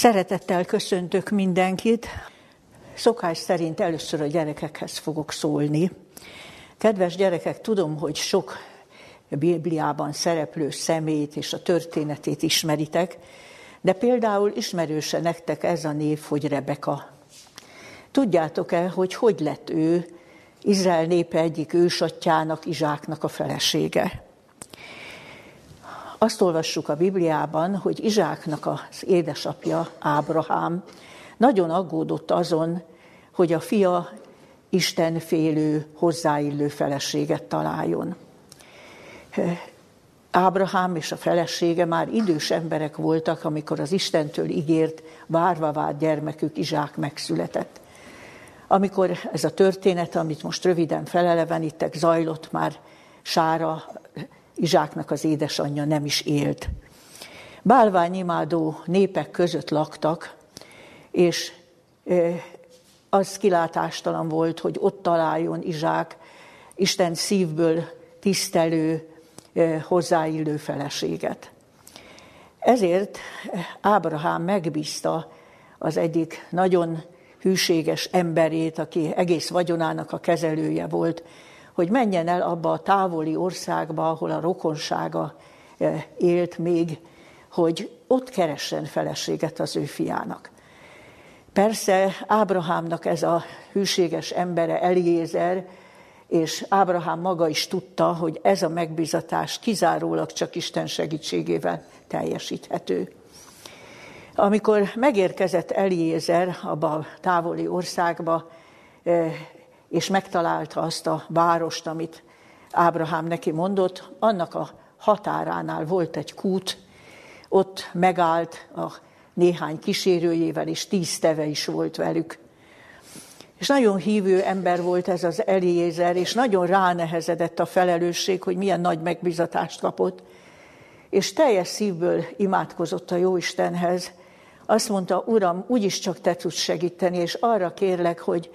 Szeretettel köszöntök mindenkit. Szokás szerint először a gyerekekhez fogok szólni. Kedves gyerekek, tudom, hogy sok Bibliában szereplő szemét és a történetét ismeritek, de például ismerőse nektek ez a név, hogy Rebeka. Tudjátok-e, hogy hogy lett ő Izrael népe egyik ősatjának, Izsáknak a felesége? Azt olvassuk a Bibliában, hogy Izsáknak az édesapja, Ábrahám, nagyon aggódott azon, hogy a fia istenfélő, hozzáillő feleséget találjon. Ábrahám és a felesége már idős emberek voltak, amikor az Istentől ígért, várva várt gyermekük Izsák megszületett. Amikor ez a történet, amit most röviden felelevenítek, zajlott, már Sára, Izsáknak az édesanyja nem is élt. Bálványimádó népek között laktak, és az kilátástalan volt, hogy ott találjon Izsák Isten szívből tisztelő, hozzáillő feleséget. Ezért Ábrahám megbízta az egyik nagyon hűséges emberét, aki egész vagyonának a kezelője volt, hogy menjen el abba a távoli országba, ahol a rokonsága élt még, hogy ott keressen feleséget az ő fiának. Persze Ábrahámnak ez a hűséges embere Eliézer, és Ábrahám maga is tudta, hogy ez a megbizatás kizárólag csak Isten segítségével teljesíthető. Amikor megérkezett Eliézer abba a távoli országba, eh, és megtalálta azt a várost, amit Ábrahám neki mondott, annak a határánál volt egy kút, ott megállt a néhány kísérőjével, és tíz teve is volt velük. És nagyon hívő ember volt ez az Eliézer, és nagyon ránehezedett a felelősség, hogy milyen nagy megbizatást kapott. És teljes szívből imádkozott a Jóistenhez. Azt mondta, Uram, úgyis csak te tudsz segíteni, és arra kérlek, hogy,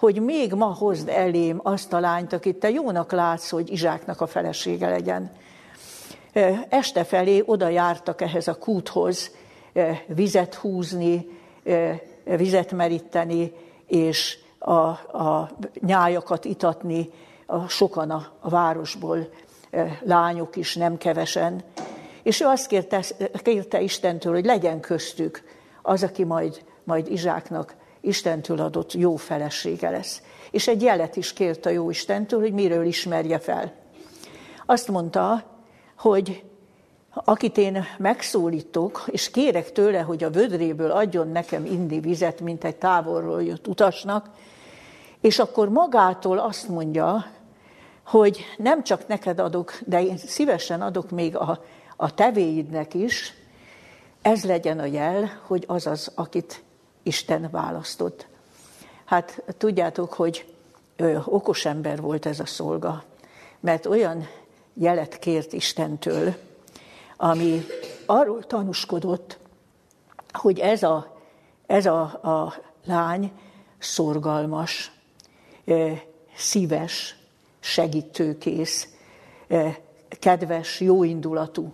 hogy még ma hozd elém azt a lányt, akit te jónak látsz, hogy Izsáknak a felesége legyen. Este felé oda jártak ehhez a kúthoz, vizet húzni, vizet meríteni, és a, a nyájakat itatni, a, sokan a, a városból, lányok is, nem kevesen. És ő azt kérte, kérte Istentől, hogy legyen köztük az, aki majd, majd Izsáknak Istentől adott jó felesége lesz. És egy jelet is kért a jó Istentől, hogy miről ismerje fel. Azt mondta, hogy akit én megszólítok, és kérek tőle, hogy a vödréből adjon nekem indi vizet, mint egy távolról jött utasnak, és akkor magától azt mondja, hogy nem csak neked adok, de én szívesen adok még a, a tevéidnek is, ez legyen a jel, hogy az az, akit Isten választott. Hát tudjátok, hogy ö, okos ember volt ez a szolga, mert olyan jelet kért Istentől, ami arról tanúskodott, hogy ez a, ez a, a lány szorgalmas, szíves, segítőkész, kedves, jóindulatú.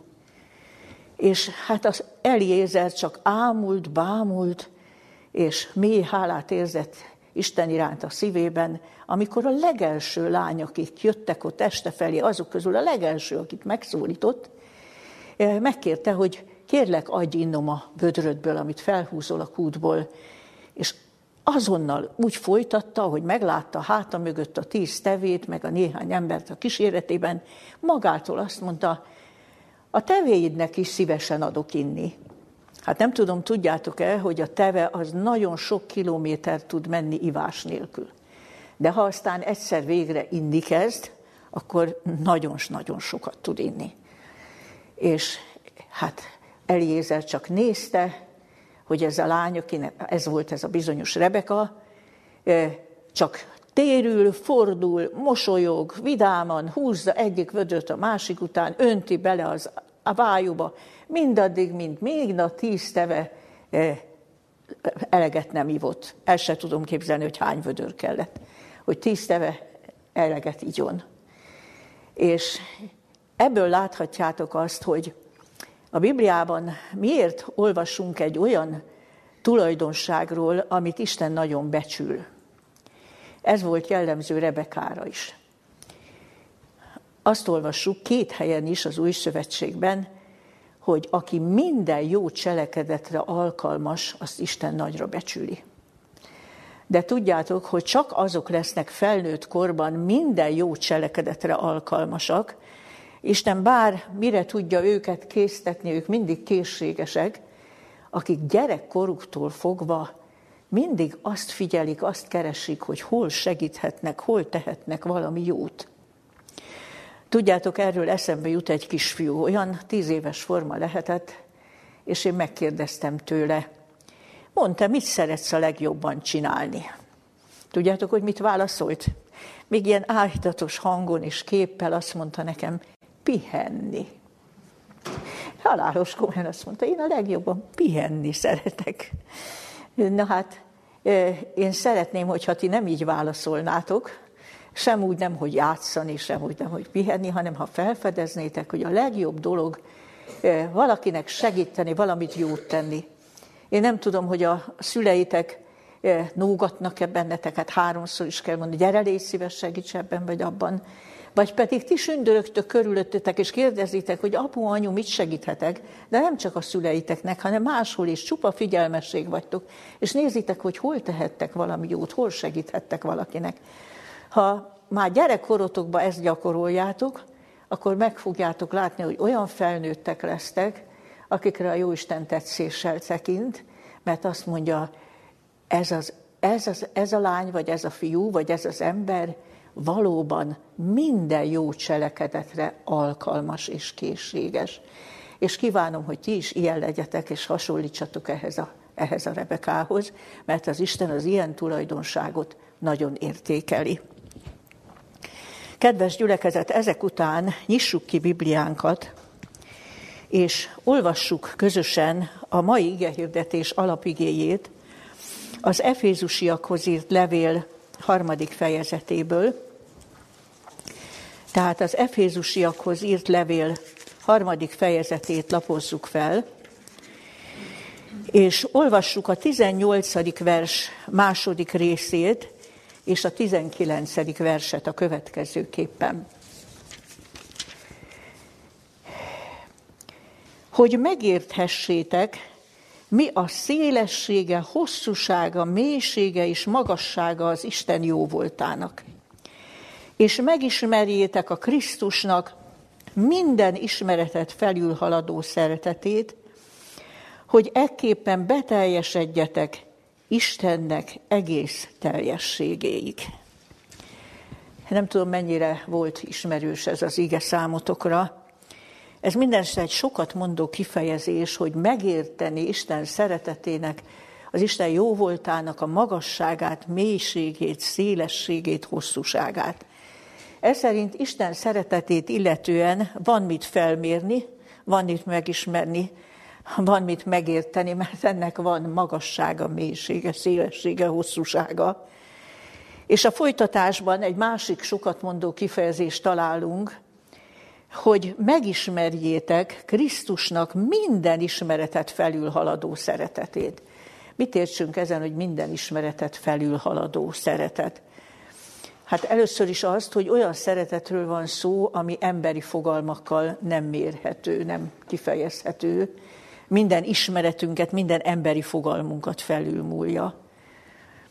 És hát az Eliézer csak ámult, bámult, és mély hálát érzett Isten iránt a szívében, amikor a legelső lány, akik jöttek ott este felé, azok közül a legelső, akit megszólított, megkérte, hogy kérlek, adj innom a vödrödből, amit felhúzol a kútból. És azonnal úgy folytatta, hogy meglátta háta mögött a tíz tevét, meg a néhány embert a kíséretében, magától azt mondta, a tevéidnek is szívesen adok inni. Hát nem tudom, tudjátok-e, hogy a teve az nagyon sok kilométer tud menni ivás nélkül. De ha aztán egyszer végre inni kezd, akkor nagyon-nagyon sokat tud inni. És hát Eliézer csak nézte, hogy ez a lány, akinek ez volt ez a bizonyos Rebeka, csak térül, fordul, mosolyog, vidáman, húzza egyik vödröt a másik után, önti bele az, a vájúba, mindaddig, mint még a tíz teve eleget nem ivott. El se tudom képzelni, hogy hány vödör kellett, hogy tíz teve eleget igyon. És ebből láthatjátok azt, hogy a Bibliában miért olvasunk egy olyan tulajdonságról, amit Isten nagyon becsül. Ez volt jellemző Rebekára is. Azt olvassuk két helyen is az Új Szövetségben, hogy aki minden jó cselekedetre alkalmas, azt Isten nagyra becsüli. De tudjátok, hogy csak azok lesznek felnőtt korban minden jó cselekedetre alkalmasak, Isten bár mire tudja őket késztetni, ők mindig készségesek, akik gyerekkoruktól fogva mindig azt figyelik, azt keresik, hogy hol segíthetnek, hol tehetnek valami jót. Tudjátok, erről eszembe jut egy kisfiú, olyan tíz éves forma lehetett, és én megkérdeztem tőle, mondta, mit szeretsz a legjobban csinálni? Tudjátok, hogy mit válaszolt? Még ilyen áhítatos hangon és képpel azt mondta nekem, pihenni. Halálos komolyan azt mondta, én a legjobban pihenni szeretek. Na hát, én szeretném, hogyha ti nem így válaszolnátok, sem úgy nem, hogy játszani, sem úgy nem, hogy pihenni, hanem ha felfedeznétek, hogy a legjobb dolog valakinek segíteni, valamit jót tenni. Én nem tudom, hogy a szüleitek nógatnak-e benneteket, háromszor is kell mondani, gyere, légy szíves, segíts ebben vagy abban. Vagy pedig ti sündörögtök körülöttetek, és kérdezitek, hogy apu, anyu, mit segíthetek, de nem csak a szüleiteknek, hanem máshol is, csupa figyelmesség vagytok, és nézitek, hogy hol tehettek valami jót, hol segíthettek valakinek. Ha már gyerekkorotokban ezt gyakoroljátok, akkor meg fogjátok látni, hogy olyan felnőttek lesztek, akikre a Jóisten tetszéssel tekint, mert azt mondja, ez, az, ez, az, ez a lány, vagy ez a fiú, vagy ez az ember valóban minden jó cselekedetre alkalmas és készséges. És kívánom, hogy ti is ilyen legyetek, és hasonlítsatok ehhez a, ehhez a Rebekához, mert az Isten az ilyen tulajdonságot nagyon értékeli. Kedves gyülekezet, ezek után nyissuk ki Bibliánkat, és olvassuk közösen a mai igehirdetés alapigéjét, az Efézusiakhoz írt levél harmadik fejezetéből, tehát az Efézusiakhoz írt levél harmadik fejezetét lapozzuk fel, és olvassuk a 18. vers második részét, és a 19. verset a következőképpen. Hogy megérthessétek, mi a szélessége, hosszúsága, mélysége és magassága az Isten jó voltának és megismerjétek a Krisztusnak minden ismeretet felülhaladó szeretetét, hogy ekképpen beteljesedjetek Istennek egész teljességéig. Nem tudom, mennyire volt ismerős ez az ige számotokra. Ez mindenesetre egy sokat mondó kifejezés, hogy megérteni Isten szeretetének, az Isten jóvoltának a magasságát, mélységét, szélességét, hosszúságát. Ez szerint Isten szeretetét illetően van mit felmérni, van mit megismerni, van mit megérteni, mert ennek van magassága, mélysége, szélessége, hosszúsága. És a folytatásban egy másik sokat mondó kifejezést találunk, hogy megismerjétek Krisztusnak minden ismeretet felülhaladó szeretetét. Mit értsünk ezen, hogy minden ismeretet felülhaladó szeretet? Hát először is azt, hogy olyan szeretetről van szó, ami emberi fogalmakkal nem mérhető, nem kifejezhető. Minden ismeretünket, minden emberi fogalmunkat felülmúlja.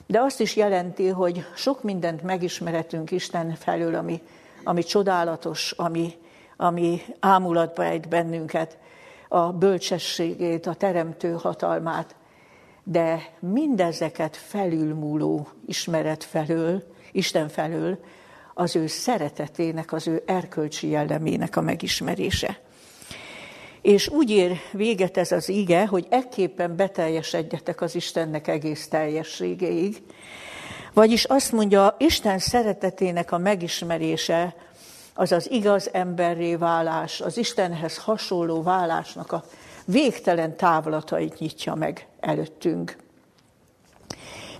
De azt is jelenti, hogy sok mindent megismeretünk Isten felől, ami, ami csodálatos, ami, ami ámulatba ejt bennünket, a bölcsességét, a teremtő hatalmát, de mindezeket felülmúló ismeret felől Isten felől az ő szeretetének, az ő erkölcsi jellemének a megismerése. És úgy ér véget ez az ige, hogy ekképpen beteljesedjetek az Istennek egész teljességéig. Vagyis azt mondja, Isten szeretetének a megismerése, az az igaz emberré válás, az Istenhez hasonló válásnak a végtelen távlatait nyitja meg előttünk.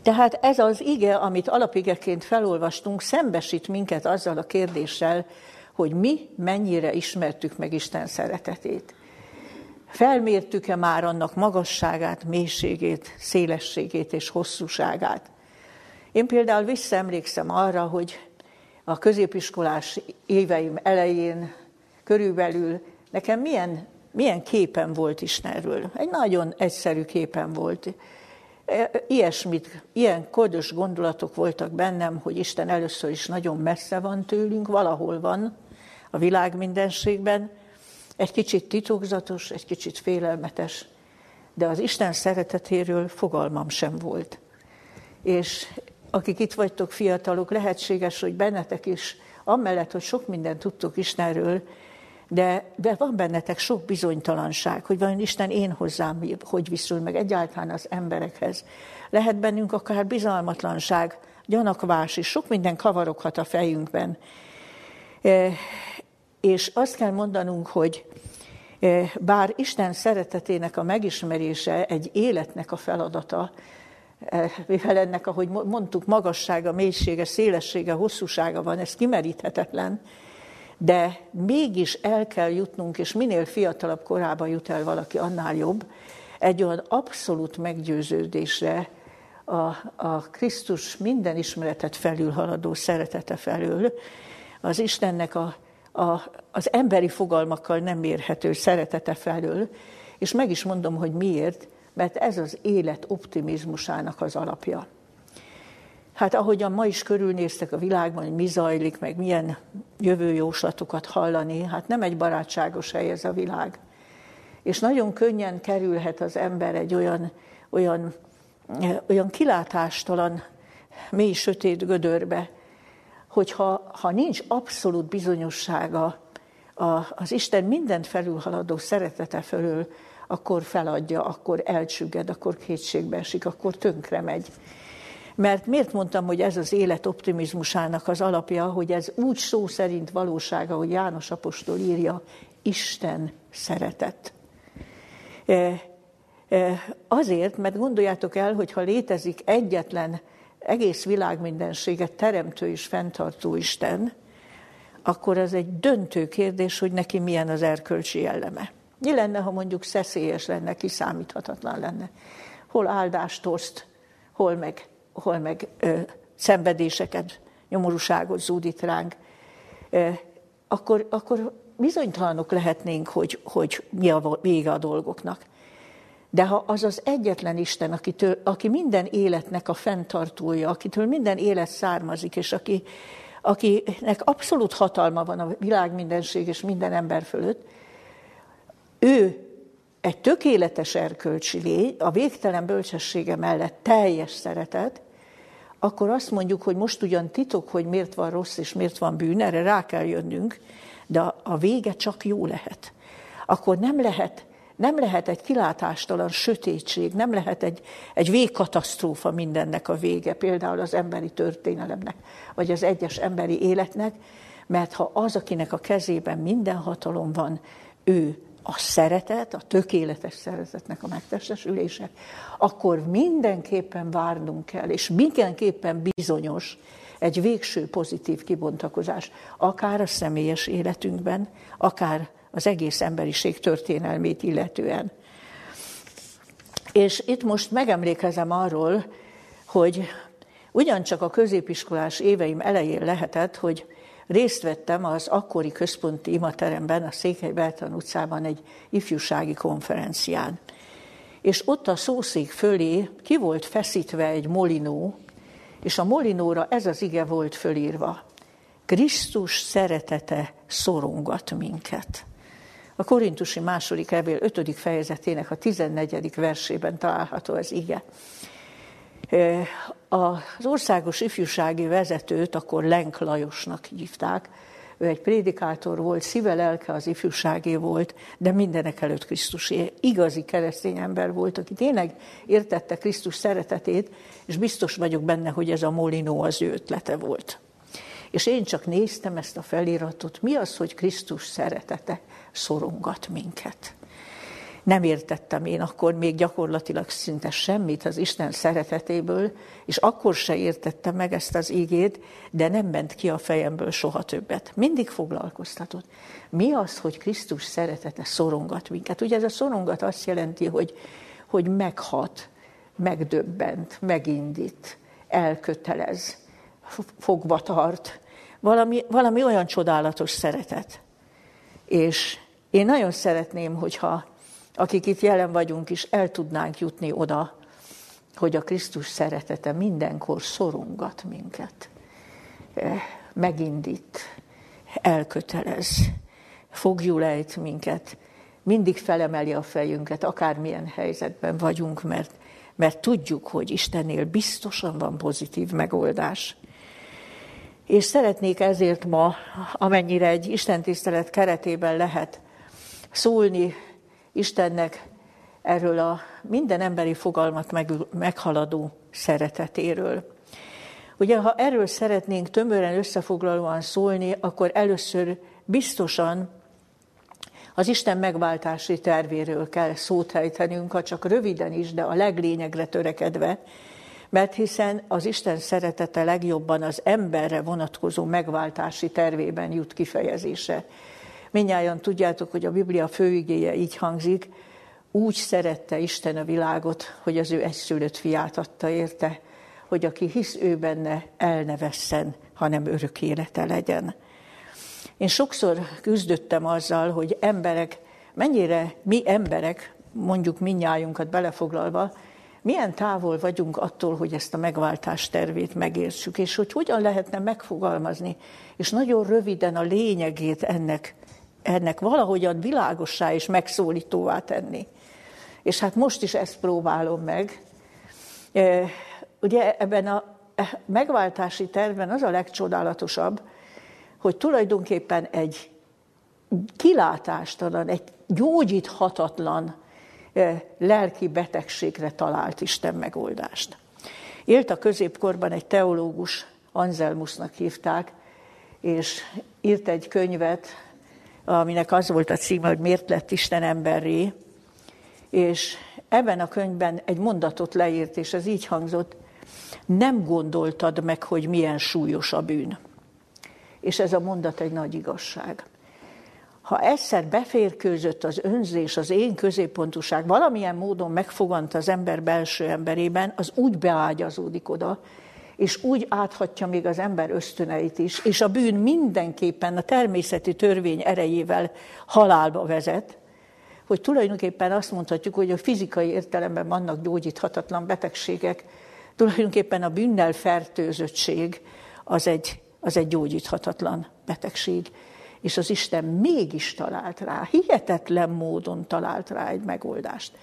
Tehát ez az ige, amit alapigeként felolvastunk, szembesít minket azzal a kérdéssel, hogy mi mennyire ismertük meg Isten szeretetét. Felmértük-e már annak magasságát, mélységét, szélességét és hosszúságát? Én például visszaemlékszem arra, hogy a középiskolás éveim elején körülbelül nekem milyen, milyen képen volt Istenről. Egy nagyon egyszerű képen volt. E, ilyesmit, ilyen kodos gondolatok voltak bennem, hogy Isten először is nagyon messze van tőlünk, valahol van a világ mindenségben, egy kicsit titokzatos, egy kicsit félelmetes, de az Isten szeretetéről fogalmam sem volt. És akik itt vagytok fiatalok, lehetséges, hogy bennetek is, amellett, hogy sok mindent tudtok Istenről, de, de van bennetek sok bizonytalanság, hogy vajon Isten én hozzám hogy viszonyul meg egyáltalán az emberekhez. Lehet bennünk akár bizalmatlanság, gyanakvás is, sok minden kavaroghat a fejünkben. És azt kell mondanunk, hogy e, bár Isten szeretetének a megismerése egy életnek a feladata, e, mivel ennek, ahogy mondtuk, magassága, mélysége, szélessége, hosszúsága van, ez kimeríthetetlen, de mégis el kell jutnunk, és minél fiatalabb korában jut el valaki, annál jobb, egy olyan abszolút meggyőződésre a, a Krisztus minden ismeretet felülhaladó szeretete felől, az Istennek a, a, az emberi fogalmakkal nem mérhető szeretete felől, és meg is mondom, hogy miért, mert ez az élet optimizmusának az alapja. Hát ahogyan ma is körülnéztek a világban, hogy mi zajlik, meg milyen jövőjóslatokat hallani, hát nem egy barátságos hely ez a világ. És nagyon könnyen kerülhet az ember egy olyan, olyan, olyan kilátástalan, mély sötét gödörbe, hogyha ha nincs abszolút bizonyossága az Isten mindent felülhaladó szeretete fölül, akkor feladja, akkor elcsügged, akkor kétségbe esik, akkor tönkre megy. Mert miért mondtam, hogy ez az élet optimizmusának az alapja, hogy ez úgy szó szerint valósága, hogy János Apostol írja, Isten szeretet. E, e, azért, mert gondoljátok el, hogy ha létezik egyetlen egész világ mindenséget teremtő és fenntartó Isten, akkor az egy döntő kérdés, hogy neki milyen az erkölcsi jelleme. Mi lenne, ha mondjuk szeszélyes lenne, kiszámíthatatlan lenne? Hol áldást oszt, hol meg hol meg ö, szenvedéseket, nyomorúságot zúdít ránk, ö, akkor, akkor bizonytalanok lehetnénk, hogy, hogy mi a vége a dolgoknak. De ha az az egyetlen Isten, akitől, aki minden életnek a fenntartója, akitől minden élet származik, és aki, akinek abszolút hatalma van a világ mindenség és minden ember fölött, ő egy tökéletes erkölcsi lény, a végtelen bölcsessége mellett teljes szeretet, akkor azt mondjuk, hogy most ugyan titok, hogy miért van rossz és miért van bűn, erre rá kell jönnünk, de a vége csak jó lehet. Akkor nem lehet, nem lehet egy kilátástalan sötétség, nem lehet egy, egy végkatasztrófa mindennek a vége, például az emberi történelemnek, vagy az egyes emberi életnek, mert ha az, akinek a kezében minden hatalom van, ő a szeretet, a tökéletes szeretetnek a megtestesülése, akkor mindenképpen várnunk kell, és mindenképpen bizonyos egy végső pozitív kibontakozás, akár a személyes életünkben, akár az egész emberiség történelmét illetően. És itt most megemlékezem arról, hogy ugyancsak a középiskolás éveim elején lehetett, hogy részt vettem az akkori központi imateremben, a Székely Beltran utcában egy ifjúsági konferencián. És ott a szószék fölé ki volt feszítve egy molinó, és a molinóra ez az ige volt fölírva. Krisztus szeretete szorongat minket. A korintusi második levél 5. fejezetének a 14. versében található az ige. Az országos ifjúsági vezetőt akkor Lenk Lajosnak hívták. Ő egy prédikátor volt, szíve lelke az ifjúságé volt, de mindenek előtt Krisztusé. Igazi keresztény ember volt, aki tényleg értette Krisztus szeretetét, és biztos vagyok benne, hogy ez a Molinó az ő ötlete volt. És én csak néztem ezt a feliratot, mi az, hogy Krisztus szeretete szorongat minket. nem értettem én akkor még gyakorlatilag szinte semmit az Isten szeretetéből, és akkor se értettem meg ezt az ígét, de nem ment ki a fejemből soha többet. Mindig foglalkoztatott. Mi az, hogy Krisztus szeretete szorongat minket? Ugye ez a szorongat azt jelenti, hogy, hogy meghat, megdöbbent, megindít, elkötelez, fogva tart. Valami, valami olyan csodálatos szeretet. És én nagyon szeretném, hogyha akik itt jelen vagyunk is, el tudnánk jutni oda, hogy a Krisztus szeretete mindenkor szorongat minket, eh, megindít, elkötelez, fogjul ejt minket, mindig felemeli a fejünket, akármilyen helyzetben vagyunk, mert, mert tudjuk, hogy Istennél biztosan van pozitív megoldás. És szeretnék ezért ma, amennyire egy istentisztelet keretében lehet szólni Istennek erről a minden emberi fogalmat meg, meghaladó szeretetéről. Ugye, ha erről szeretnénk tömören összefoglalóan szólni, akkor először biztosan az Isten megváltási tervéről kell szót ejtenünk, ha csak röviden is, de a leglényegre törekedve, mert hiszen az Isten szeretete legjobban az emberre vonatkozó megváltási tervében jut kifejezése. Mindnyáján tudjátok, hogy a Biblia főigéje így hangzik, úgy szerette Isten a világot, hogy az ő egyszülött fiát adta érte, hogy aki hisz ő benne, el ne vesszen, hanem örök élete legyen. Én sokszor küzdöttem azzal, hogy emberek, mennyire mi emberek, mondjuk minnyájunkat belefoglalva, milyen távol vagyunk attól, hogy ezt a megváltás tervét megértsük, és hogy hogyan lehetne megfogalmazni, és nagyon röviden a lényegét ennek ennek valahogyan világossá és megszólítóvá tenni. És hát most is ezt próbálom meg. Ugye ebben a megváltási tervben az a legcsodálatosabb, hogy tulajdonképpen egy kilátástalan, egy gyógyíthatatlan lelki betegségre talált Isten megoldást. Élt a középkorban egy teológus, Anselmusnak hívták, és írt egy könyvet, aminek az volt a címe, hogy miért lett Isten emberré, és ebben a könyvben egy mondatot leírt, és ez így hangzott, nem gondoltad meg, hogy milyen súlyos a bűn. És ez a mondat egy nagy igazság. Ha egyszer beférkőzött az önzés, az én középpontúság, valamilyen módon megfogant az ember belső emberében, az úgy beágyazódik oda, és úgy áthatja még az ember ösztöneit is, és a bűn mindenképpen a természeti törvény erejével halálba vezet, hogy tulajdonképpen azt mondhatjuk, hogy a fizikai értelemben vannak gyógyíthatatlan betegségek, tulajdonképpen a bűnnel fertőzöttség az egy, az egy gyógyíthatatlan betegség. És az Isten mégis talált rá, hihetetlen módon talált rá egy megoldást.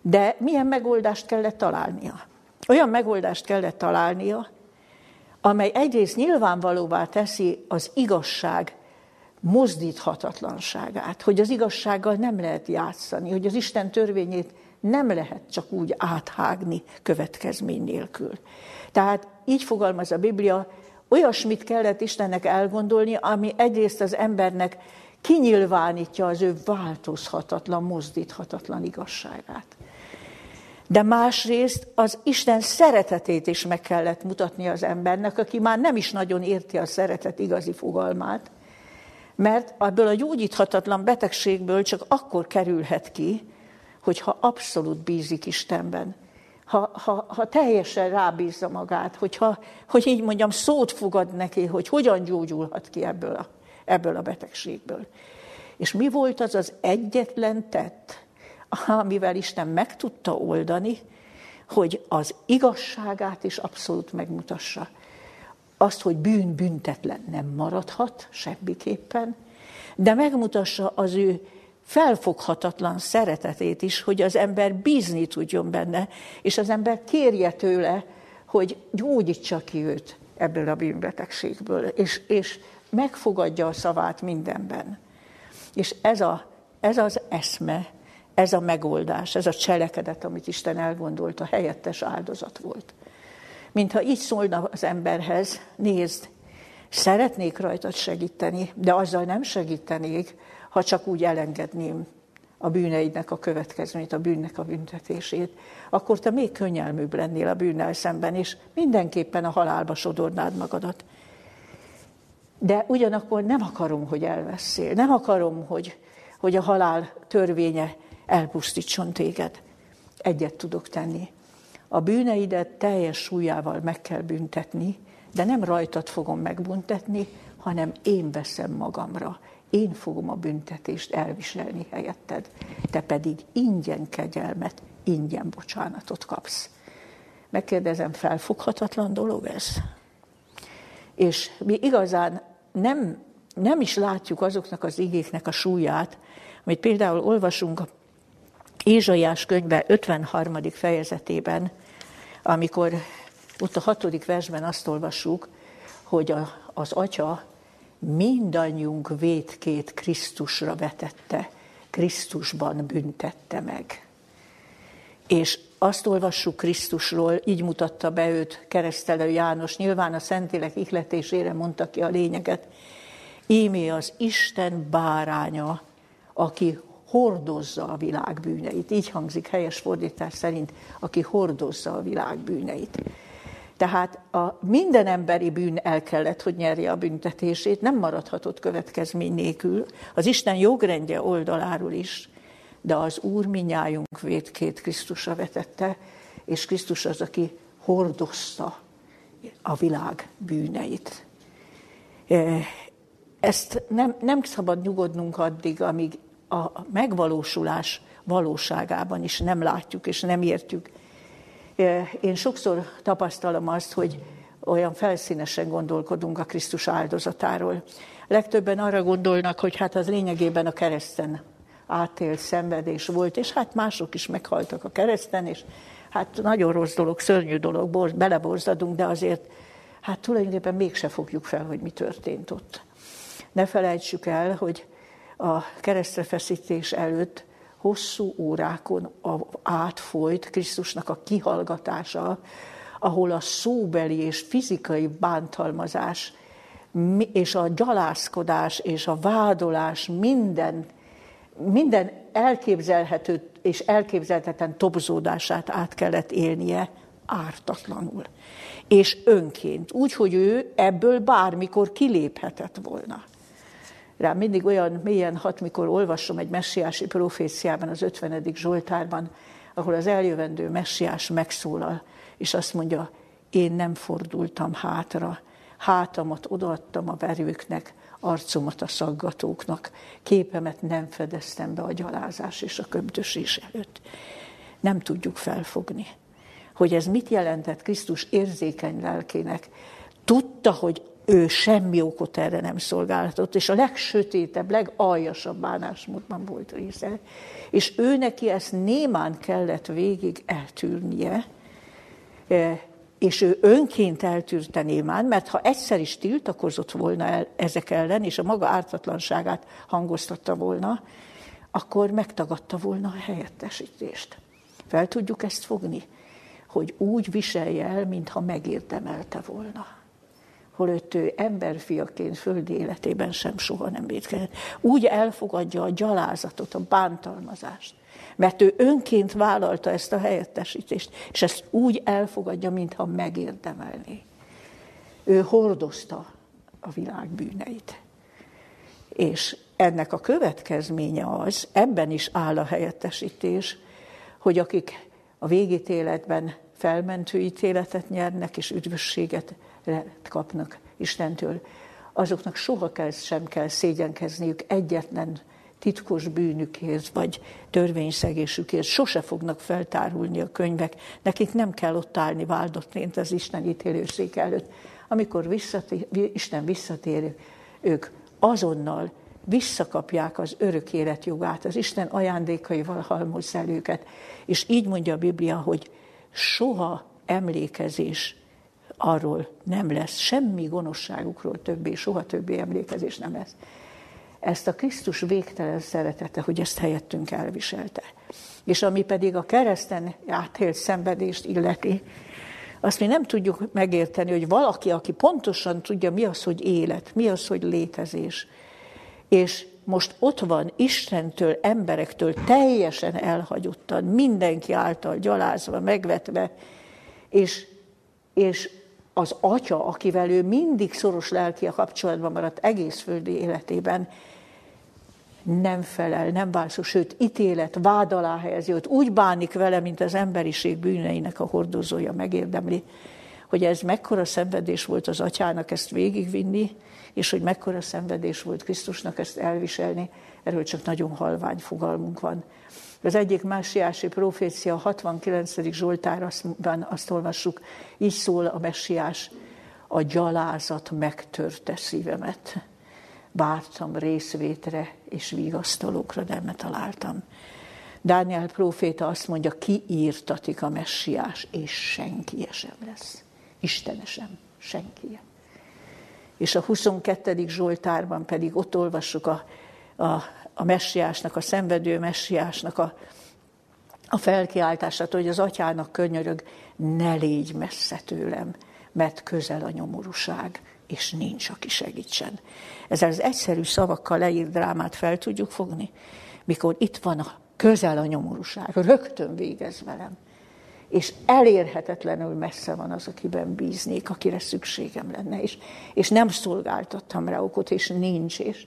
De milyen megoldást kellett találnia? Olyan megoldást kellett találnia, amely egyrészt nyilvánvalóvá teszi az igazság mozdíthatatlanságát, hogy az igazsággal nem lehet játszani, hogy az Isten törvényét nem lehet csak úgy áthágni következmény nélkül. Tehát így fogalmaz a Biblia, olyasmit kellett Istennek elgondolni, ami egyrészt az embernek kinyilvánítja az ő változhatatlan, mozdíthatatlan igazságát de másrészt az Isten szeretetét is meg kellett mutatni az embernek, aki már nem is nagyon érti a szeretet igazi fogalmát, mert ebből a gyógyíthatatlan betegségből csak akkor kerülhet ki, hogyha abszolút bízik Istenben. Ha, ha, ha teljesen rábízza magát, hogyha, hogy így mondjam, szót fogad neki, hogy hogyan gyógyulhat ki ebből a, ebből a betegségből. És mi volt az az egyetlen tett, amivel Isten meg tudta oldani, hogy az igazságát is abszolút megmutassa. Azt, hogy bűn büntetlen nem maradhat semmiképpen, de megmutassa az ő felfoghatatlan szeretetét is, hogy az ember bízni tudjon benne, és az ember kérje tőle, hogy gyógyítsa ki őt ebből a bűnbetegségből, és, és megfogadja a szavát mindenben. És ez, a, ez az eszme, ez a megoldás, ez a cselekedet, amit Isten elgondolt, a helyettes áldozat volt. Mintha így szólna az emberhez, nézd, szeretnék rajtad segíteni, de azzal nem segítenék, ha csak úgy elengedném a bűneidnek a következményt, a bűnnek a büntetését, akkor te még könnyelműbb lennél a bűnnel szemben, és mindenképpen a halálba sodornád magadat. De ugyanakkor nem akarom, hogy elveszél, nem akarom, hogy, hogy a halál törvénye elpusztítson téged. Egyet tudok tenni. A bűneidet teljes súlyával meg kell büntetni, de nem rajtad fogom megbüntetni, hanem én veszem magamra. Én fogom a büntetést elviselni helyetted. Te pedig ingyen kegyelmet, ingyen bocsánatot kapsz. Megkérdezem, felfoghatatlan dolog ez? És mi igazán nem, nem is látjuk azoknak az igéknek a súlyát, amit például olvasunk a Ézsaiás könyve 53. fejezetében, amikor ott a hatodik versben azt olvassuk, hogy a, az atya mindannyiunk vétkét Krisztusra vetette, Krisztusban büntette meg. És azt olvassuk Krisztusról, így mutatta be őt keresztelő János, nyilván a Szentlélek ihletésére mondta ki a lényeget. Ímé az Isten báránya, aki hordozza a világ bűneit. Így hangzik helyes fordítás szerint, aki hordozza a világ bűneit. Tehát a minden emberi bűn el kellett, hogy nyerje a büntetését, nem maradhatott következmény nélkül, az Isten jogrendje oldaláról is, de az Úr minnyájunk védkét Krisztusra vetette, és Krisztus az, aki hordozta a világ bűneit. Ezt nem, nem szabad nyugodnunk addig, amíg a megvalósulás valóságában is nem látjuk és nem értjük. Én sokszor tapasztalom azt, hogy olyan felszínesen gondolkodunk a Krisztus áldozatáról. Legtöbben arra gondolnak, hogy hát az lényegében a kereszten átélt szenvedés volt, és hát mások is meghaltak a kereszten, és hát nagyon rossz dolog, szörnyű dolog, beleborzadunk, de azért hát tulajdonképpen mégse fogjuk fel, hogy mi történt ott. Ne felejtsük el, hogy a keresztrefeszítés előtt hosszú órákon átfolyt Krisztusnak a kihallgatása, ahol a szóbeli és fizikai bántalmazás és a gyalászkodás és a vádolás minden, minden elképzelhető és elképzelhetetlen tobzódását át kellett élnie ártatlanul. És önként, úgy, hogy ő ebből bármikor kiléphetett volna rám mindig olyan mélyen hat, mikor olvasom egy messiási proféciában, az 50. Zsoltárban, ahol az eljövendő messiás megszólal, és azt mondja, én nem fordultam hátra, hátamat odaadtam a verőknek, arcomat a szaggatóknak, képemet nem fedeztem be a gyalázás és a köbdösés előtt. Nem tudjuk felfogni, hogy ez mit jelentett Krisztus érzékeny lelkének. Tudta, hogy ő semmi okot erre nem szolgáltatott, és a legsötétebb, legaljasabb bánásmódban volt része. És ő neki ezt némán kellett végig eltűrnie, e, és ő önként eltűrte némán, mert ha egyszer is tiltakozott volna el ezek ellen, és a maga ártatlanságát hangoztatta volna, akkor megtagadta volna a helyettesítést. Fel tudjuk ezt fogni, hogy úgy viselje el, mintha megérdemelte volna holott ő emberfiaként földi életében sem soha nem védkezett. Úgy elfogadja a gyalázatot, a bántalmazást, mert ő önként vállalta ezt a helyettesítést, és ezt úgy elfogadja, mintha megérdemelné. Ő hordozta a világ bűneit. És ennek a következménye az, ebben is áll a helyettesítés, hogy akik a végítéletben felmentő ítéletet nyernek és üdvösséget kapnak Istentől, azoknak soha kell, sem kell szégyenkezniük egyetlen titkos bűnükért, vagy törvényszegésükért. Sose fognak feltárulni a könyvek. Nekik nem kell ott állni váldottként az Isten ítélőszék előtt. Amikor visszatér, Isten visszatér, ők azonnal visszakapják az örök élet jogát, az Isten ajándékaival halmozza őket. És így mondja a Biblia, hogy soha emlékezés arról nem lesz semmi gonoszságukról többé, soha többé emlékezés nem lesz. Ezt a Krisztus végtelen szeretete, hogy ezt helyettünk elviselte. És ami pedig a kereszten átélt szenvedést illeti, azt mi nem tudjuk megérteni, hogy valaki, aki pontosan tudja, mi az, hogy élet, mi az, hogy létezés, és most ott van Istentől, emberektől teljesen elhagyottan, mindenki által gyalázva, megvetve, és, és az atya, akivel ő mindig szoros lelki a kapcsolatban maradt egész földi életében, nem felel, nem válszó, sőt, ítélet, vád alá helyezi őt, úgy bánik vele, mint az emberiség bűneinek a hordozója megérdemli, hogy ez mekkora szenvedés volt az atyának ezt végigvinni, és hogy mekkora szenvedés volt Krisztusnak ezt elviselni, erről csak nagyon halvány fogalmunk van. Az egyik messiási profécia, a 69. Zsoltárban azt olvassuk, így szól a messiás, a gyalázat megtörte szívemet. Vártam részvétre és vigasztalókra, nem találtam. Dániel próféta azt mondja, kiírtatik a messiás, és senki sem lesz. Istene sem, senki. És a 22. Zsoltárban pedig ott olvassuk a, a, a messiásnak, a szenvedő messiásnak a, a felkiáltását, hogy az atyának könyörög, ne légy messze tőlem, mert közel a nyomorúság, és nincs, aki segítsen. Ezzel az egyszerű szavakkal leírt drámát fel tudjuk fogni, mikor itt van a közel a nyomorúság, rögtön végez velem. És elérhetetlenül messze van az, akiben bíznék, akire szükségem lenne, és, és nem szolgáltattam rá okot, és nincs, és,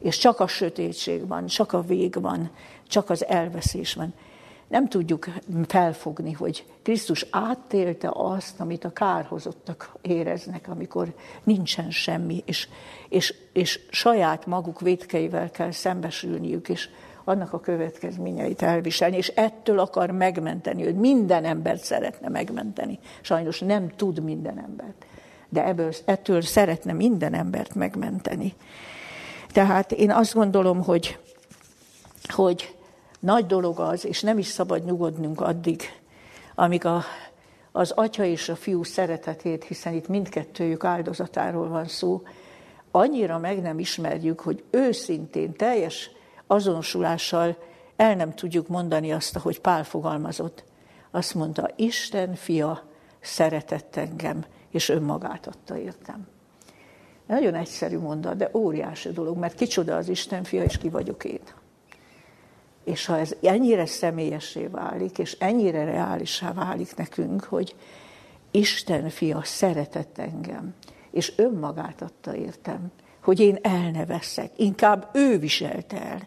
és csak a sötétség van, csak a vég van, csak az elveszés van. Nem tudjuk felfogni, hogy Krisztus átélte azt, amit a kárhozottak éreznek, amikor nincsen semmi, és, és, és saját maguk védkeivel kell szembesülniük, és annak a következményeit elviselni, és ettől akar megmenteni, hogy minden embert szeretne megmenteni. Sajnos nem tud minden embert, de ebből, ettől szeretne minden embert megmenteni. Tehát én azt gondolom, hogy, hogy nagy dolog az, és nem is szabad nyugodnunk addig, amíg a, az atya és a fiú szeretetét, hiszen itt mindkettőjük áldozatáról van szó, annyira meg nem ismerjük, hogy őszintén, teljes azonosulással el nem tudjuk mondani azt, ahogy Pál fogalmazott. Azt mondta, Isten fia szeretett engem, és önmagát adta értem. Nagyon egyszerű mondat, de óriási dolog, mert kicsoda az Isten fia, és ki vagyok én. És ha ez ennyire személyessé válik, és ennyire reálisá válik nekünk, hogy Isten fia szeretett engem, és önmagát adta értem, hogy én elneveszek, inkább ő viselte el.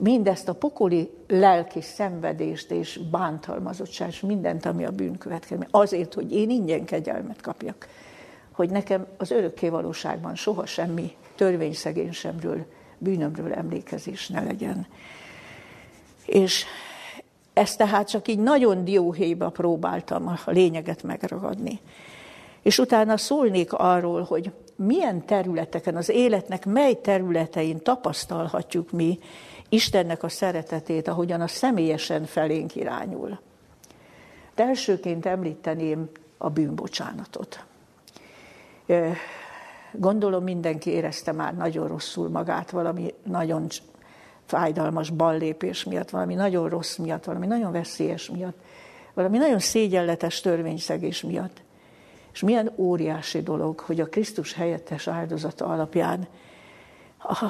Mindezt a pokoli lelki szenvedést és bántalmazottság, és mindent, ami a bűn következmény, azért, hogy én ingyen kegyelmet kapjak. Hogy nekem az örökké valóságban soha semmi törvényszegénysemről, bűnömről emlékezés ne legyen. És ezt tehát csak így nagyon dióhéjba próbáltam a lényeget megragadni. És utána szólnék arról, hogy milyen területeken, az életnek mely területein tapasztalhatjuk mi Istennek a szeretetét, ahogyan a személyesen felénk irányul. De elsőként említeném a bűnbocsánatot. Gondolom mindenki érezte már nagyon rosszul magát, valami nagyon fájdalmas ballépés miatt, valami nagyon rossz miatt, valami nagyon veszélyes miatt, valami nagyon szégyenletes törvényszegés miatt. És milyen óriási dolog, hogy a Krisztus helyettes áldozata alapján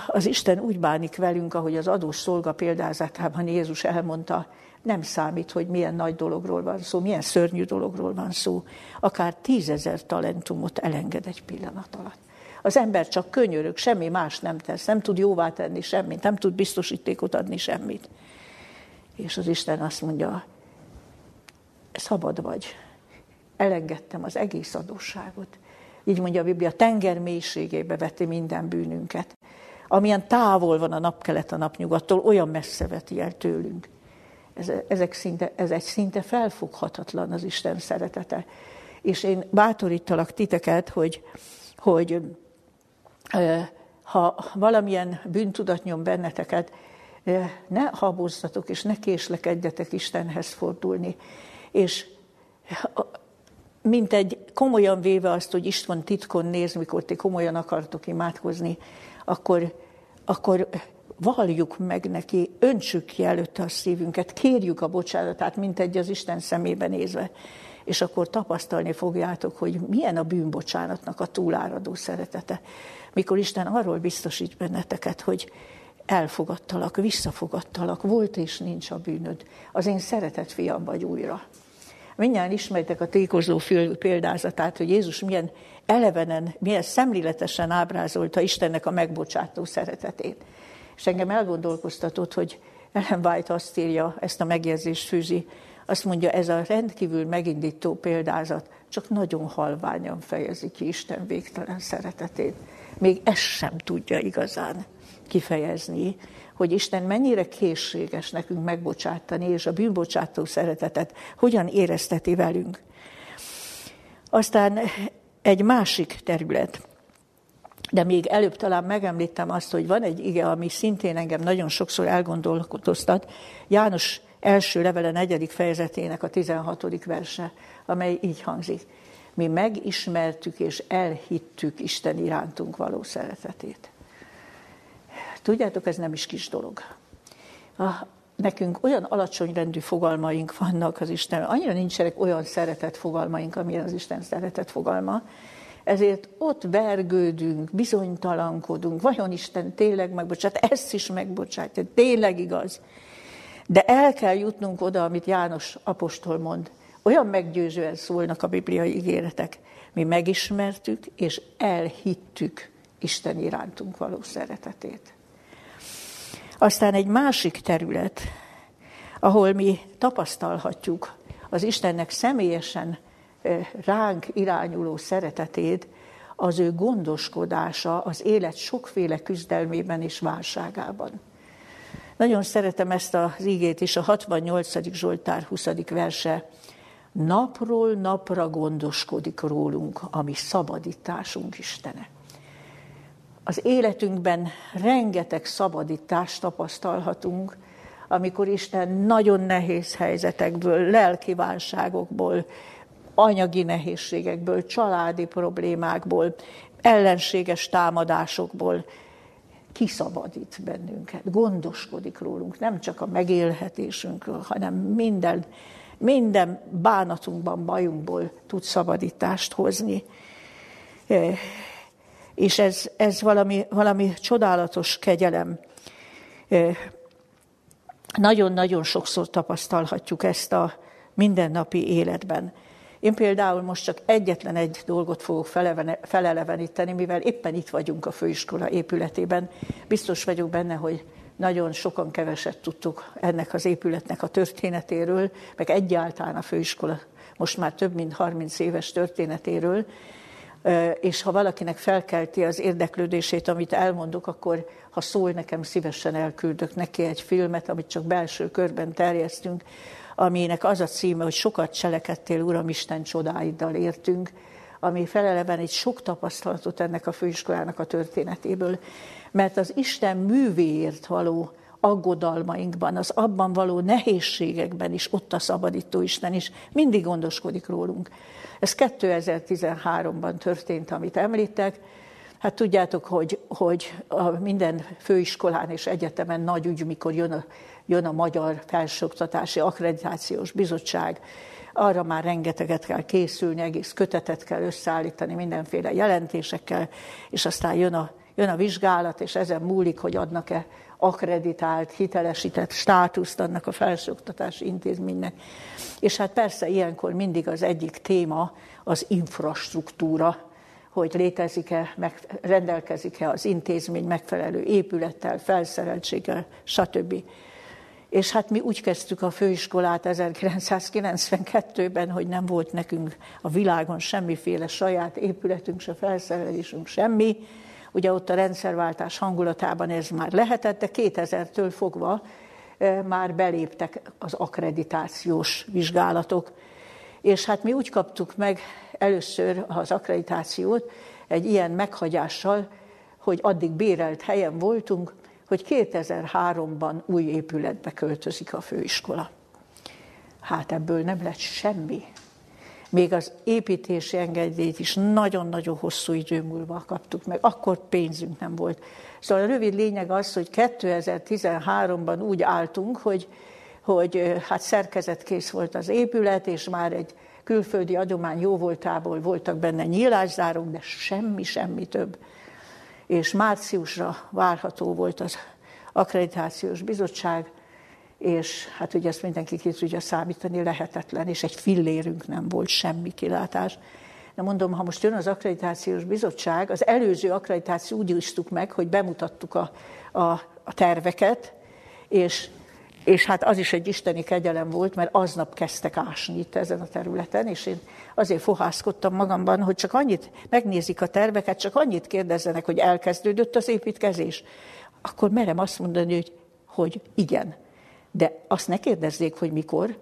az Isten úgy bánik velünk, ahogy az adós szolga példázatában Jézus elmondta, nem számít, hogy milyen nagy dologról van szó, milyen szörnyű dologról van szó. Akár tízezer talentumot elenged egy pillanat alatt. Az ember csak könyörög, semmi más nem tesz, nem tud jóvá tenni semmit, nem tud biztosítékot adni semmit. És az Isten azt mondja, szabad vagy, elengedtem az egész adósságot. Így mondja a Biblia, tenger mélységébe veti minden bűnünket. Amilyen távol van a napkelet a napnyugattól, olyan messze veti el tőlünk. Ez, ezek szinte, ez egy szinte felfoghatatlan az Isten szeretete. És én bátorítalak titeket, hogy, hogy ha valamilyen bűntudat nyom benneteket, ne habozzatok, és ne késlekedjetek Istenhez fordulni. És mint egy komolyan véve azt, hogy István titkon néz, mikor ti komolyan akartok imádkozni, akkor, akkor valljuk meg neki, öntsük ki előtte a szívünket, kérjük a bocsánatát, mint egy az Isten szemébe nézve, és akkor tapasztalni fogjátok, hogy milyen a bűnbocsánatnak a túláradó szeretete. Mikor Isten arról biztosít benneteket, hogy elfogadtalak, visszafogadtalak, volt és nincs a bűnöd. Az én szeretett fiam vagy újra. Mindjárt ismeritek a tékozló példázatát, hogy Jézus milyen elevenen, milyen szemléletesen ábrázolta Istennek a megbocsátó szeretetét. És engem elgondolkoztatott, hogy Ellen White azt írja, ezt a megjegyzést fűzi, azt mondja, ez a rendkívül megindító példázat csak nagyon halványan fejezi ki Isten végtelen szeretetét. Még ezt sem tudja igazán kifejezni, hogy Isten mennyire készséges nekünk megbocsátani, és a bűnbocsátó szeretetet hogyan érezteti velünk. Aztán egy másik terület, de még előbb talán megemlítem azt, hogy van egy ige, ami szintén engem nagyon sokszor elgondolkodoztat. János első levele negyedik fejezetének a 16. verse, amely így hangzik. Mi megismertük és elhittük Isten irántunk való szeretetét. Tudjátok, ez nem is kis dolog. Nekünk olyan alacsony rendű fogalmaink vannak az Isten, annyira nincsenek olyan szeretett fogalmaink, amilyen az Isten szeretett fogalma, ezért ott vergődünk, bizonytalankodunk, vajon Isten tényleg megbocsát, ezt is megbocsátja, tényleg igaz. De el kell jutnunk oda, amit János apostol mond. Olyan meggyőzően szólnak a bibliai ígéretek. Mi megismertük és elhittük Isten irántunk való szeretetét. Aztán egy másik terület, ahol mi tapasztalhatjuk az Istennek személyesen ránk irányuló szeretetét, az ő gondoskodása az élet sokféle küzdelmében és válságában. Nagyon szeretem ezt az ígét is, a 68. Zsoltár 20. verse. Napról napra gondoskodik rólunk, ami szabadításunk Istene. Az életünkben rengeteg szabadítást tapasztalhatunk, amikor Isten nagyon nehéz helyzetekből, lelki válságokból, anyagi nehézségekből, családi problémákból, ellenséges támadásokból kiszabadít bennünket, gondoskodik rólunk, nem csak a megélhetésünkről, hanem minden, minden bánatunkban, bajunkból tud szabadítást hozni. És ez, ez valami, valami csodálatos kegyelem. Nagyon-nagyon sokszor tapasztalhatjuk ezt a mindennapi életben. Én például most csak egyetlen egy dolgot fogok feleleveníteni, mivel éppen itt vagyunk a főiskola épületében. Biztos vagyok benne, hogy nagyon sokan keveset tudtuk ennek az épületnek a történetéről, meg egyáltalán a főiskola most már több mint 30 éves történetéről, és ha valakinek felkelti az érdeklődését, amit elmondok, akkor ha szól nekem, szívesen elküldök neki egy filmet, amit csak belső körben terjesztünk, aminek az a címe, hogy sokat cselekedtél, Uram Isten csodáiddal értünk, ami feleleven egy sok tapasztalatot ennek a főiskolának a történetéből, mert az Isten művéért való aggodalmainkban, az abban való nehézségekben is ott a szabadító Isten is mindig gondoskodik rólunk. Ez 2013-ban történt, amit említek. Hát tudjátok, hogy, hogy a minden főiskolán és egyetemen nagy ügy, mikor jön a jön a Magyar Felsőoktatási Akkreditációs Bizottság, arra már rengeteget kell készülni, egész kötetet kell összeállítani mindenféle jelentésekkel, és aztán jön a, jön a vizsgálat, és ezen múlik, hogy adnak-e akreditált, hitelesített státuszt annak a felsőoktatási intézménynek. És hát persze ilyenkor mindig az egyik téma az infrastruktúra, hogy létezik-e, meg, rendelkezik-e az intézmény megfelelő épülettel, felszereltséggel, stb. És hát mi úgy kezdtük a főiskolát 1992-ben, hogy nem volt nekünk a világon semmiféle saját épületünk, se felszerelésünk, semmi. Ugye ott a rendszerváltás hangulatában ez már lehetett, de 2000-től fogva már beléptek az akkreditációs vizsgálatok. És hát mi úgy kaptuk meg először az akkreditációt egy ilyen meghagyással, hogy addig bérelt helyen voltunk, hogy 2003-ban új épületbe költözik a főiskola. Hát ebből nem lett semmi. Még az építési engedélyt is nagyon-nagyon hosszú idő múlva kaptuk meg, akkor pénzünk nem volt. Szóval a rövid lényeg az, hogy 2013-ban úgy álltunk, hogy, hogy hát szerkezetkész volt az épület, és már egy külföldi adomány jó voltából voltak benne nyílászárók, de semmi, semmi több és márciusra várható volt az, akkreditációs bizottság, és hát ugye ezt mindenki ki tudja számítani, lehetetlen, és egy fillérünk nem volt, semmi kilátás. De mondom, ha most jön az akkreditációs bizottság, az előző akkreditáció úgy meg, hogy bemutattuk a, a, a terveket, és, és hát az is egy isteni kegyelem volt, mert aznap kezdtek ásni itt ezen a területen, és én azért fohászkodtam magamban, hogy csak annyit megnézik a terveket, csak annyit kérdezzenek, hogy elkezdődött az építkezés. Akkor merem azt mondani, hogy, hogy igen. De azt ne kérdezzék, hogy mikor,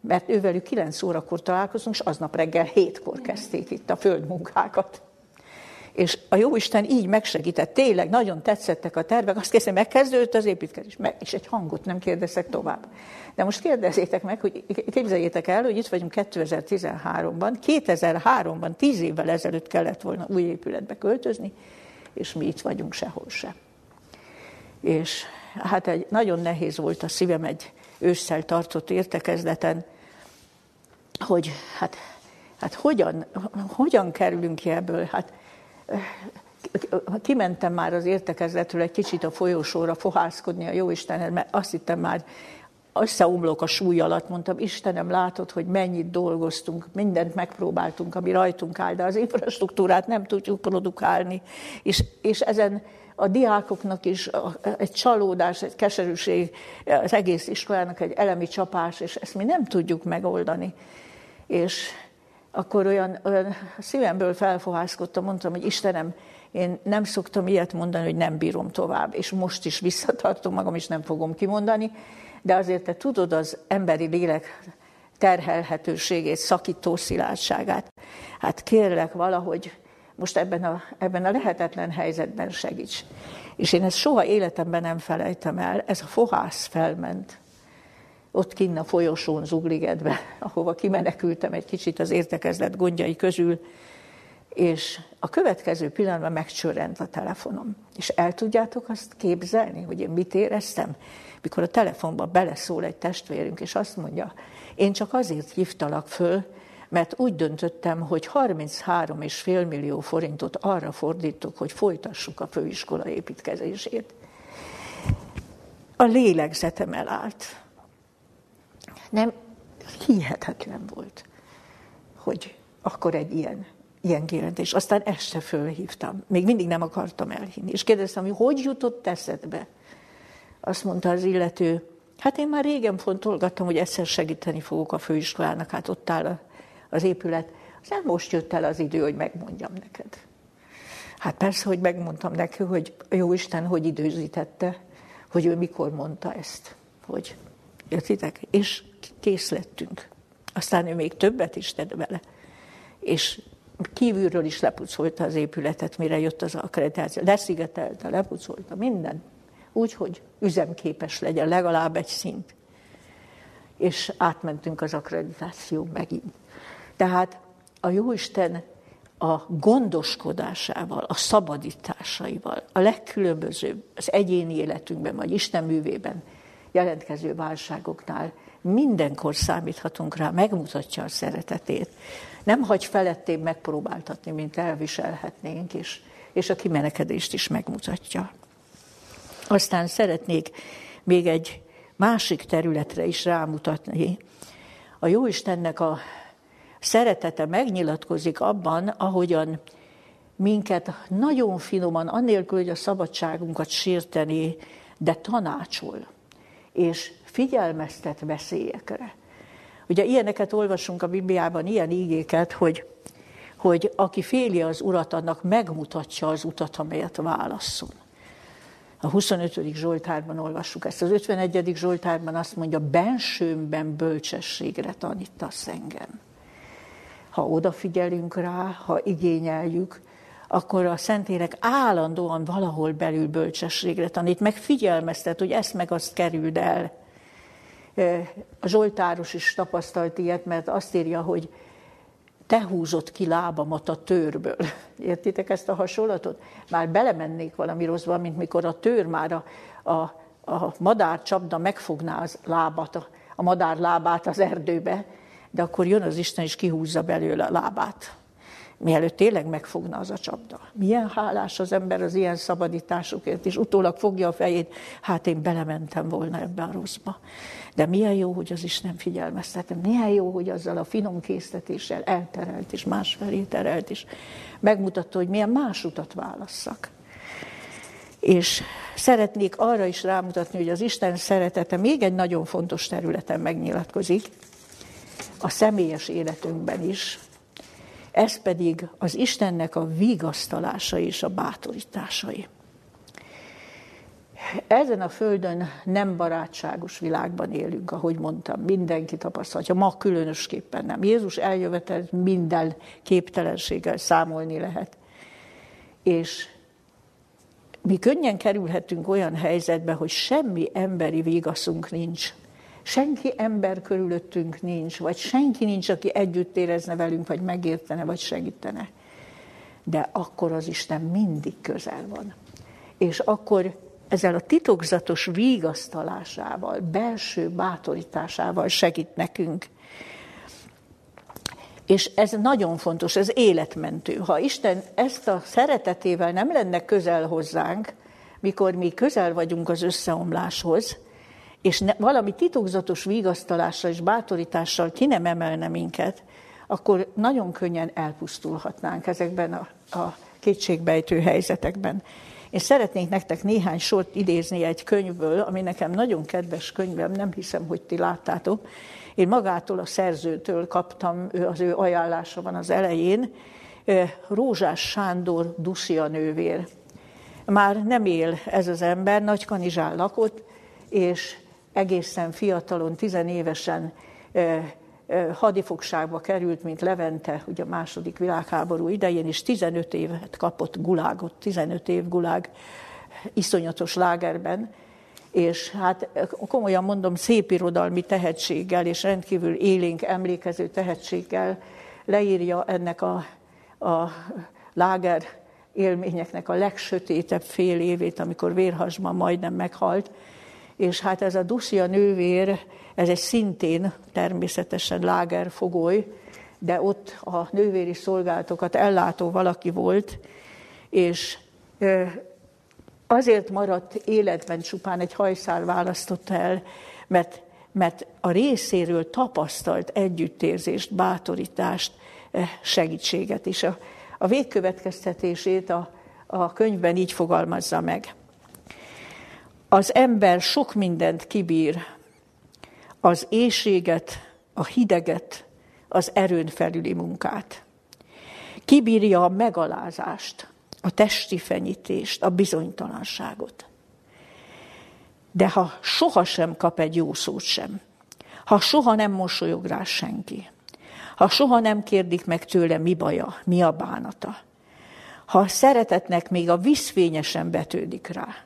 mert ővelük 9 órakor találkozunk, és aznap reggel 7-kor kezdték itt a földmunkákat. És a Jóisten így megsegített, tényleg nagyon tetszettek a tervek, azt kérdezem, megkezdődött az építkezés, meg, és egy hangot nem kérdezek tovább. De most kérdezzétek meg, hogy képzeljétek el, hogy itt vagyunk 2013-ban, 2003-ban, 10 évvel ezelőtt kellett volna új épületbe költözni, és mi itt vagyunk sehol se. És hát egy, nagyon nehéz volt a szívem egy ősszel tartott értekezleten, hogy hát, hát hogyan, hogyan kerülünk ki ebből. Hát, kimentem már az értekezletről egy kicsit a folyósóra fohászkodni a Jóistenhez, mert azt hittem már összeomlok a súly alatt, mondtam, Istenem, látod, hogy mennyit dolgoztunk, mindent megpróbáltunk, ami rajtunk áll, de az infrastruktúrát nem tudjuk produkálni, és, és ezen a diákoknak is egy csalódás, egy keserűség, az egész iskolának egy elemi csapás, és ezt mi nem tudjuk megoldani. És akkor olyan, olyan szívemből felfohászkodtam, mondtam, hogy Istenem, én nem szoktam ilyet mondani, hogy nem bírom tovább, és most is visszatartom magam, és nem fogom kimondani, de azért te tudod az emberi lélek terhelhetőségét, szakító szilárdságát. Hát kérlek valahogy most ebben a, ebben a lehetetlen helyzetben segíts. És én ezt soha életemben nem felejtem el, ez a fohász felment. Ott kinn a folyosón Zugligedbe, ahova kimenekültem egy kicsit az értekezlet gondjai közül, és a következő pillanatban megcsörrent a telefonom. És el tudjátok azt képzelni, hogy én mit éreztem? Mikor a telefonba beleszól egy testvérünk, és azt mondja, én csak azért hívtalak föl, mert úgy döntöttem, hogy 33,5 millió forintot arra fordítok, hogy folytassuk a főiskola építkezését. A lélegzetem elállt. Nem, hihetetlen volt, hogy akkor egy ilyen, ilyen kijelentés. Aztán este fölhívtam. Még mindig nem akartam elhinni. És kérdeztem, hogy hogy jutott eszedbe? Azt mondta az illető, hát én már régen fontolgattam, hogy egyszer segíteni fogok a főiskolának, hát ott áll az épület. Aztán most jött el az idő, hogy megmondjam neked. Hát persze, hogy megmondtam neki, hogy jó Isten, hogy időzítette, hogy ő mikor mondta ezt, hogy értitek? És kész lettünk. Aztán ő még többet is tett vele. És kívülről is lepucolta az épületet, mire jött az akkreditáció. Leszigetelte, lepucolta, minden. Úgy, hogy üzemképes legyen, legalább egy szint. És átmentünk az akkreditáció megint. Tehát a Jóisten a gondoskodásával, a szabadításaival, a legkülönbözőbb az egyéni életünkben, vagy Isten művében jelentkező válságoknál mindenkor számíthatunk rá, megmutatja a szeretetét. Nem hagy felettébb megpróbáltatni, mint elviselhetnénk, és, és a kimenekedést is megmutatja. Aztán szeretnék még egy másik területre is rámutatni. A Jóistennek a szeretete megnyilatkozik abban, ahogyan minket nagyon finoman, annélkül, hogy a szabadságunkat sérteni, de tanácsol, és figyelmeztet veszélyekre. Ugye ilyeneket olvasunk a Bibliában, ilyen ígéket, hogy, hogy aki féli az urat, annak megmutatja az utat, amelyet válasszon. A 25. Zsoltárban olvassuk ezt. Az 51. Zsoltárban azt mondja, bensőmben bölcsességre tanítasz engem ha odafigyelünk rá, ha igényeljük, akkor a Szentélek állandóan valahol belül bölcsességre tanít, meg figyelmeztet, hogy ezt meg azt kerüld el. A Zsoltáros is tapasztalt ilyet, mert azt írja, hogy te húzott ki lábamat a tőrből. Értitek ezt a hasonlatot? Már belemennék valami rosszba, mint mikor a tőr már a, a, a madár csapda megfogná az lábat, a, a madár lábát az erdőbe, de akkor jön az Isten és kihúzza belőle a lábát. Mielőtt tényleg megfogna az a csapda. Milyen hálás az ember az ilyen szabadításokért, és utólag fogja a fejét, hát én belementem volna ebbe a rosszba. De milyen jó, hogy az Isten figyelmeztet, milyen jó, hogy azzal a finom késztetéssel elterelt, és másfelé terelt, és megmutatta, hogy milyen más utat válasszak. És szeretnék arra is rámutatni, hogy az Isten szeretete még egy nagyon fontos területen megnyilatkozik, a személyes életünkben is, ez pedig az Istennek a vigasztalása és a bátorításai. Ezen a földön nem barátságos világban élünk, ahogy mondtam, mindenki tapasztalja, ma különösképpen nem. Jézus eljövetel minden képtelenséggel számolni lehet. És mi könnyen kerülhetünk olyan helyzetbe, hogy semmi emberi vigaszunk nincs. Senki ember körülöttünk nincs, vagy senki nincs, aki együtt érezne velünk, vagy megértene, vagy segítene. De akkor az Isten mindig közel van. És akkor ezzel a titokzatos vigasztalásával, belső bátorításával segít nekünk. És ez nagyon fontos, ez életmentő. Ha Isten ezt a szeretetével nem lenne közel hozzánk, mikor mi közel vagyunk az összeomláshoz, és ne, valami titokzatos vigasztalással és bátorítással ki nem emelne minket, akkor nagyon könnyen elpusztulhatnánk ezekben a, a kétségbejtő helyzetekben. Én szeretnék nektek néhány sort idézni egy könyvből, ami nekem nagyon kedves könyvem, nem hiszem, hogy ti láttátok. Én magától, a szerzőtől kaptam, az ő ajánlása van az elején, Rózsás Sándor Dusia nővér. Már nem él ez az ember, Nagykanizsán lakott, és egészen fiatalon, tizenévesen hadifogságba került, mint Levente, ugye a második világháború idején, és 15 évet kapott gulágot, 15 év gulág iszonyatos lágerben, és hát komolyan mondom, szép irodalmi tehetséggel és rendkívül élénk emlékező tehetséggel leírja ennek a, a láger élményeknek a legsötétebb fél évét, amikor vérhasban majdnem meghalt, és hát ez a Dusia nővér, ez egy szintén természetesen lágerfogoly, de ott a nővéri szolgálatokat ellátó valaki volt, és azért maradt életben csupán egy hajszál választotta el, mert, mert a részéről tapasztalt együttérzést, bátorítást, segítséget is. A, a végkövetkeztetését a, a könyvben így fogalmazza meg. Az ember sok mindent kibír, az éjséget, a hideget, az erőn felüli munkát. Kibírja a megalázást, a testi fenyítést, a bizonytalanságot. De ha soha sem kap egy jó szót sem, ha soha nem mosolyog rá senki, ha soha nem kérdik meg tőle, mi baja, mi a bánata, ha a szeretetnek még a viszvényesen betődik rá,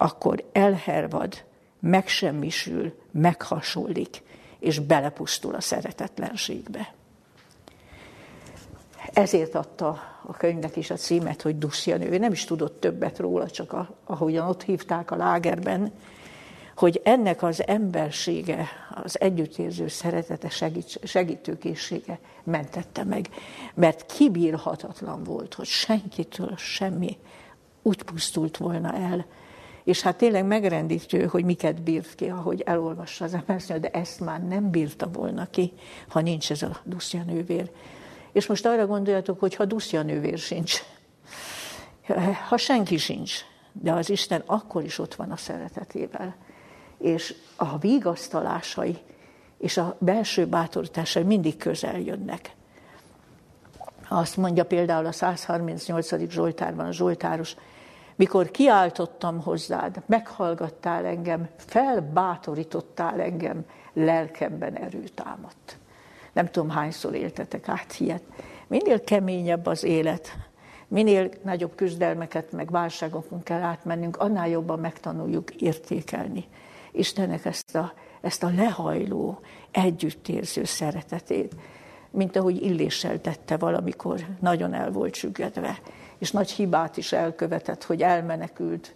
akkor elhervad, megsemmisül, meghasonlik, és belepusztul a szeretetlenségbe. Ezért adta a könyvnek is a címet, hogy Dussia nő. Nem is tudott többet róla, csak a, ahogyan ott hívták a lágerben, hogy ennek az embersége, az együttérző szeretete, segít, segítőkészsége mentette meg, mert kibírhatatlan volt, hogy senkitől semmi úgy pusztult volna el, és hát tényleg megrendítő, hogy miket bírt ki, ahogy elolvassa az ember, de ezt már nem bírta volna ki, ha nincs ez a duszja nővér. És most arra gondoljatok, hogy ha duszja nővér sincs, ha senki sincs, de az Isten akkor is ott van a szeretetével. És a vigasztalásai és a belső bátorításai mindig közel jönnek. Azt mondja például a 138. Zsoltárban a Zsoltáros, mikor kiáltottam hozzád, meghallgattál engem, felbátorítottál engem, lelkemben erő támadt. Nem tudom, hányszor éltetek át ilyet. Minél keményebb az élet, minél nagyobb küzdelmeket, meg válságokon kell átmennünk, annál jobban megtanuljuk értékelni Istennek ezt a, ezt a lehajló, együttérző szeretetét, mint ahogy Illéssel tette valamikor, nagyon el volt süggedve és nagy hibát is elkövetett, hogy elmenekült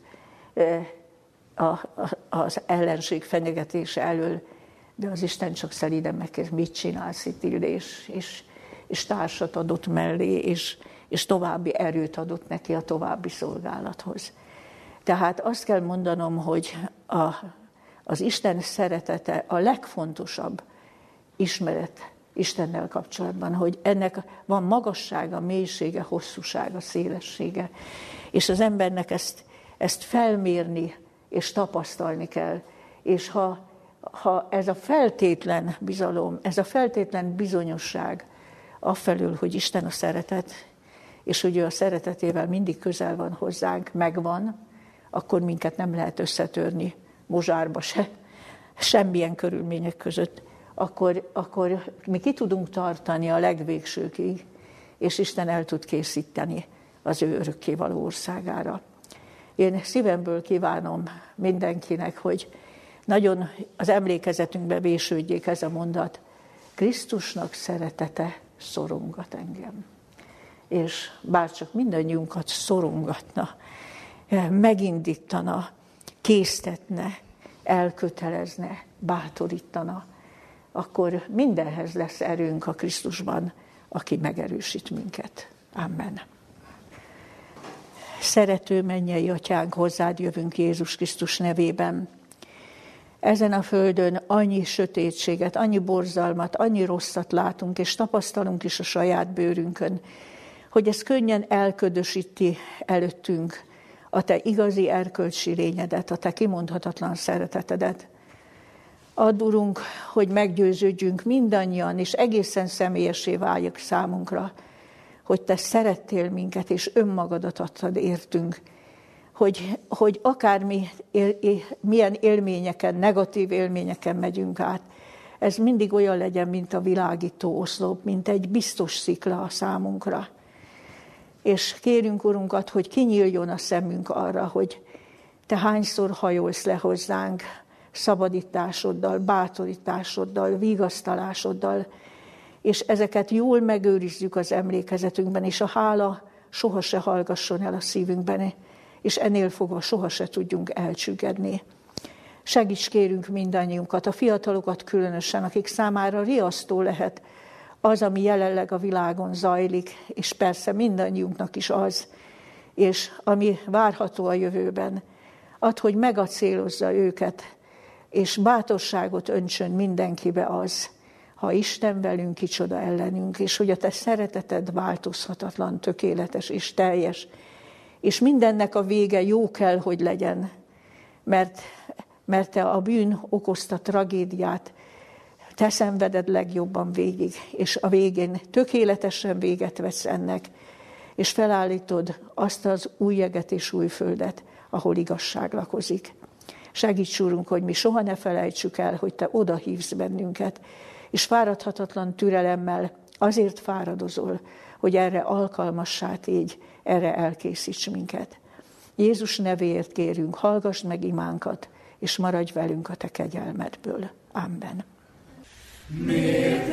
az ellenség fenyegetése elől, de az Isten csak szelíden megkérdez, mit csinálsz itt, Illés? És, és társat adott mellé, és, és további erőt adott neki a további szolgálathoz. Tehát azt kell mondanom, hogy a, az Isten szeretete a legfontosabb ismeret Istennel kapcsolatban, hogy ennek van magassága, mélysége, hosszúsága, szélessége. És az embernek ezt, ezt felmérni és tapasztalni kell. És ha, ha ez a feltétlen bizalom, ez a feltétlen bizonyosság afelől, hogy Isten a szeretet, és hogy ő a szeretetével mindig közel van hozzánk, megvan, akkor minket nem lehet összetörni mozsárba se, semmilyen körülmények között akkor, akkor mi ki tudunk tartani a legvégsőkig, és Isten el tud készíteni az ő örökkévaló országára. Én szívemből kívánom mindenkinek, hogy nagyon az emlékezetünkbe vésődjék ez a mondat. Krisztusnak szeretete szorongat engem. És bárcsak mindannyiunkat szorongatna, megindítana, késztetne, elkötelezne, bátorítana, akkor mindenhez lesz erőnk a Krisztusban, aki megerősít minket. Amen. Szerető mennyei atyánk, hozzád jövünk Jézus Krisztus nevében. Ezen a földön annyi sötétséget, annyi borzalmat, annyi rosszat látunk, és tapasztalunk is a saját bőrünkön, hogy ez könnyen elködösíti előttünk a te igazi erkölcsi lényedet, a te kimondhatatlan szeretetedet. Add, Urunk, hogy meggyőződjünk mindannyian, és egészen személyesé váljak számunkra, hogy Te szerettél minket, és önmagadat adtad értünk, hogy, hogy akármi él, milyen élményeken, negatív élményeken megyünk át, ez mindig olyan legyen, mint a világító oszlop, mint egy biztos szikla a számunkra. És kérünk, Urunkat, hogy kinyíljon a szemünk arra, hogy Te hányszor hajolsz le hozzánk, szabadításoddal, bátorításoddal, vigasztalásoddal, és ezeket jól megőrizzük az emlékezetünkben, és a hála soha se hallgasson el a szívünkben, és ennél fogva soha se tudjunk elcsüggedni. Segíts kérünk mindannyiunkat, a fiatalokat különösen, akik számára riasztó lehet az, ami jelenleg a világon zajlik, és persze mindannyiunknak is az, és ami várható a jövőben. Ad, hogy megacélozza őket és bátorságot öntsön mindenkibe az, ha Isten velünk, kicsoda ellenünk, és hogy a te szereteted változhatatlan, tökéletes és teljes, és mindennek a vége jó kell, hogy legyen, mert, mert te a bűn okozta tragédiát, te szenveded legjobban végig, és a végén tökéletesen véget vesz ennek, és felállítod azt az új jeget és új földet, ahol igazság lakozik. Segíts, Úrunk, hogy mi soha ne felejtsük el, hogy Te oda hívsz bennünket, és fáradhatatlan türelemmel azért fáradozol, hogy erre alkalmassá tégy, erre elkészíts minket. Jézus nevéért kérünk, hallgass meg imánkat, és maradj velünk a Te kegyelmedből. Amen. Miért